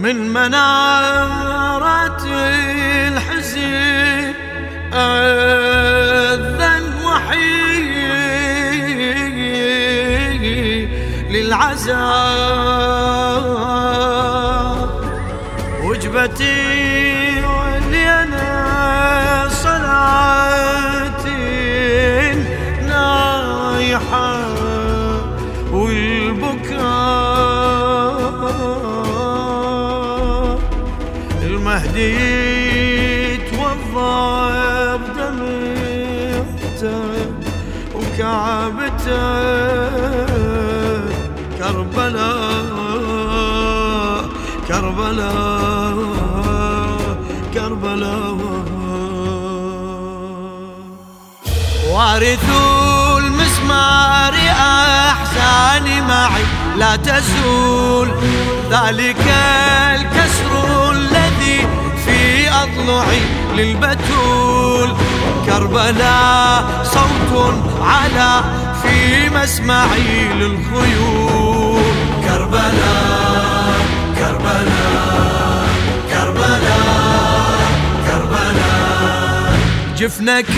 من منارة الحزن أذن وحي للعذاب وجبتي واللي أنا صلاتي نايحة المهدي توضى بدمعته وكعبته. كربلاء كربلاء كربلاء. وارث المسمار أحزاني معي لا تزول ذلك الذي أضلعي للبتول. كربلاء صوت على في مسمعي للخيول. كربلاء كربلاء كربلاء كربلاء جفنك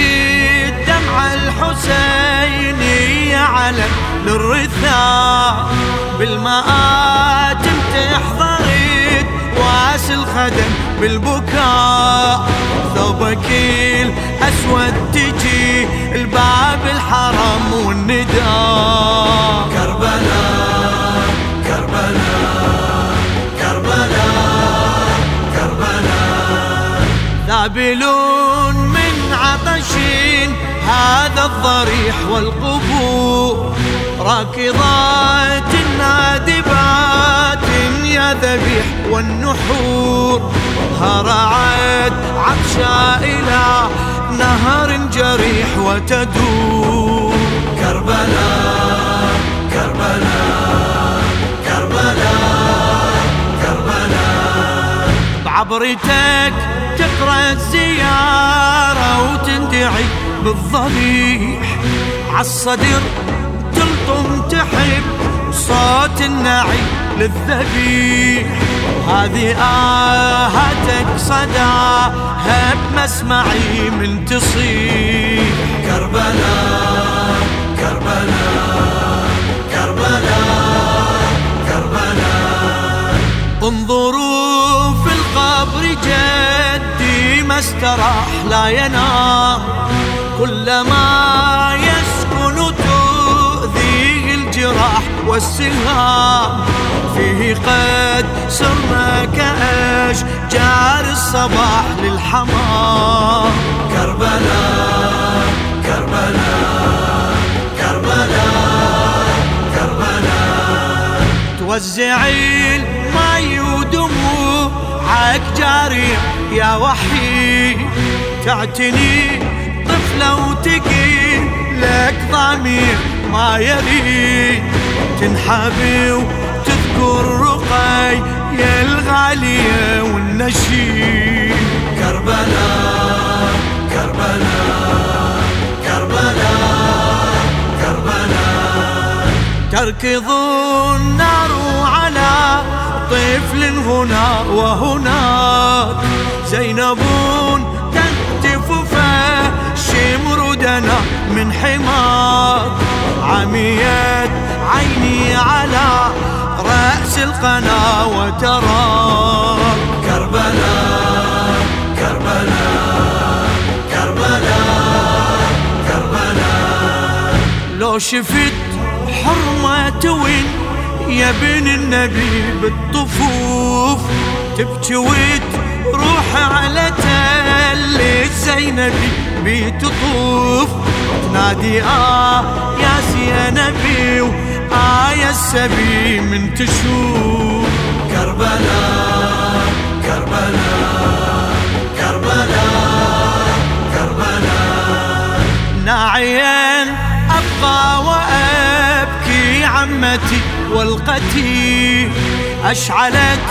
الدمع الحسيني على للرثاء بالمآتم تحضرت واس الخدم بالبكاء ثوبك الأسود تجي الباب الحرم والنداء. كربلاء كربلاء كربلاء كربلاء ذابلون من عطشين هذا الضريح والقبور. راكضات نادبات يا ذبيح والنحور هرعت عطشا إلى نهر جريح وتدور. كربلاء كربلاء كربلاء كربلاء بعبرتك تقرأ الزيارة وتندعي بالضريح. عالصدر تلطم تحب صوت النعي للذبيح. هذه آهاتك صداها بمسمعي من تصيح. كربلاء كربلاء كربلاء كربلاء انظروا في القبر جدي ما استراح لا ينام. كلما تؤذيه الجراح والسهام فيه قد صرنا كأشجار الصباح للحمام كربلاء كربلاء كربلاء كربلاء توزعي الماي ودموعك جاري يا وحي. تعتني طفلة وتقي لك ضمير ما يريد تنحبي وتذكر رقي يا الغالية والنشيد كربلاء كربلاء كربلاء كربلاء. تركضون نار على طفل هنا وهناك زينب تهتف فشمردنا من حماك عميت عيني على رأس القناة وتراك كربلاء كربلاء كربلاء كربلاء لو شفت حرمة وين يا بن النبي بالطفوف تبكي وتروح على تل زينبي بتطوف تنادي آه يا زينبي وآه يا السبي من تشوف كربلاء كربلاء كربلاء كربلاء. ناعيا أبقى وأبكي عمتي والقتي. أشعلت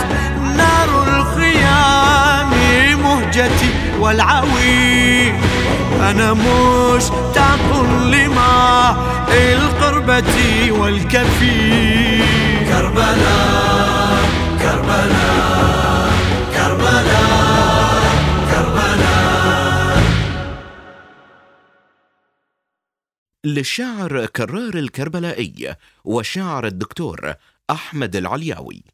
نار الخيام مهجتي والعوي. أنا مش مشتاق لما القربة والكفي كربلاء كربلاء كربلاء كربلاء للشاعر كرار الكربلائي والشاعر الدكتور أحمد العلياوي.